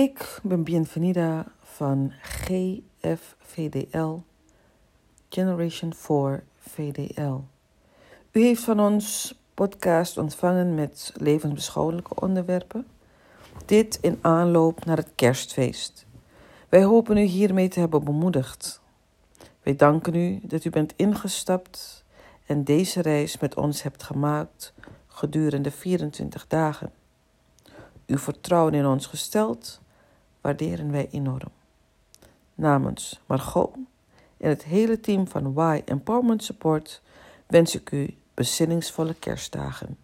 Ik ben Bienvenida van GFVDL, Generation 4 VDL. U heeft van ons podcast ontvangen met levensbeschouwelijke onderwerpen. Dit in aanloop naar het kerstfeest. Wij hopen u hiermee te hebben bemoedigd. Wij danken u dat u bent ingestapt en deze reis met ons hebt gemaakt gedurende 24 dagen. Uw vertrouwen in ons gesteld, waarderen wij enorm. Namens Margot en het hele team van Y Empowerment Support wens ik u bezinningsvolle kerstdagen.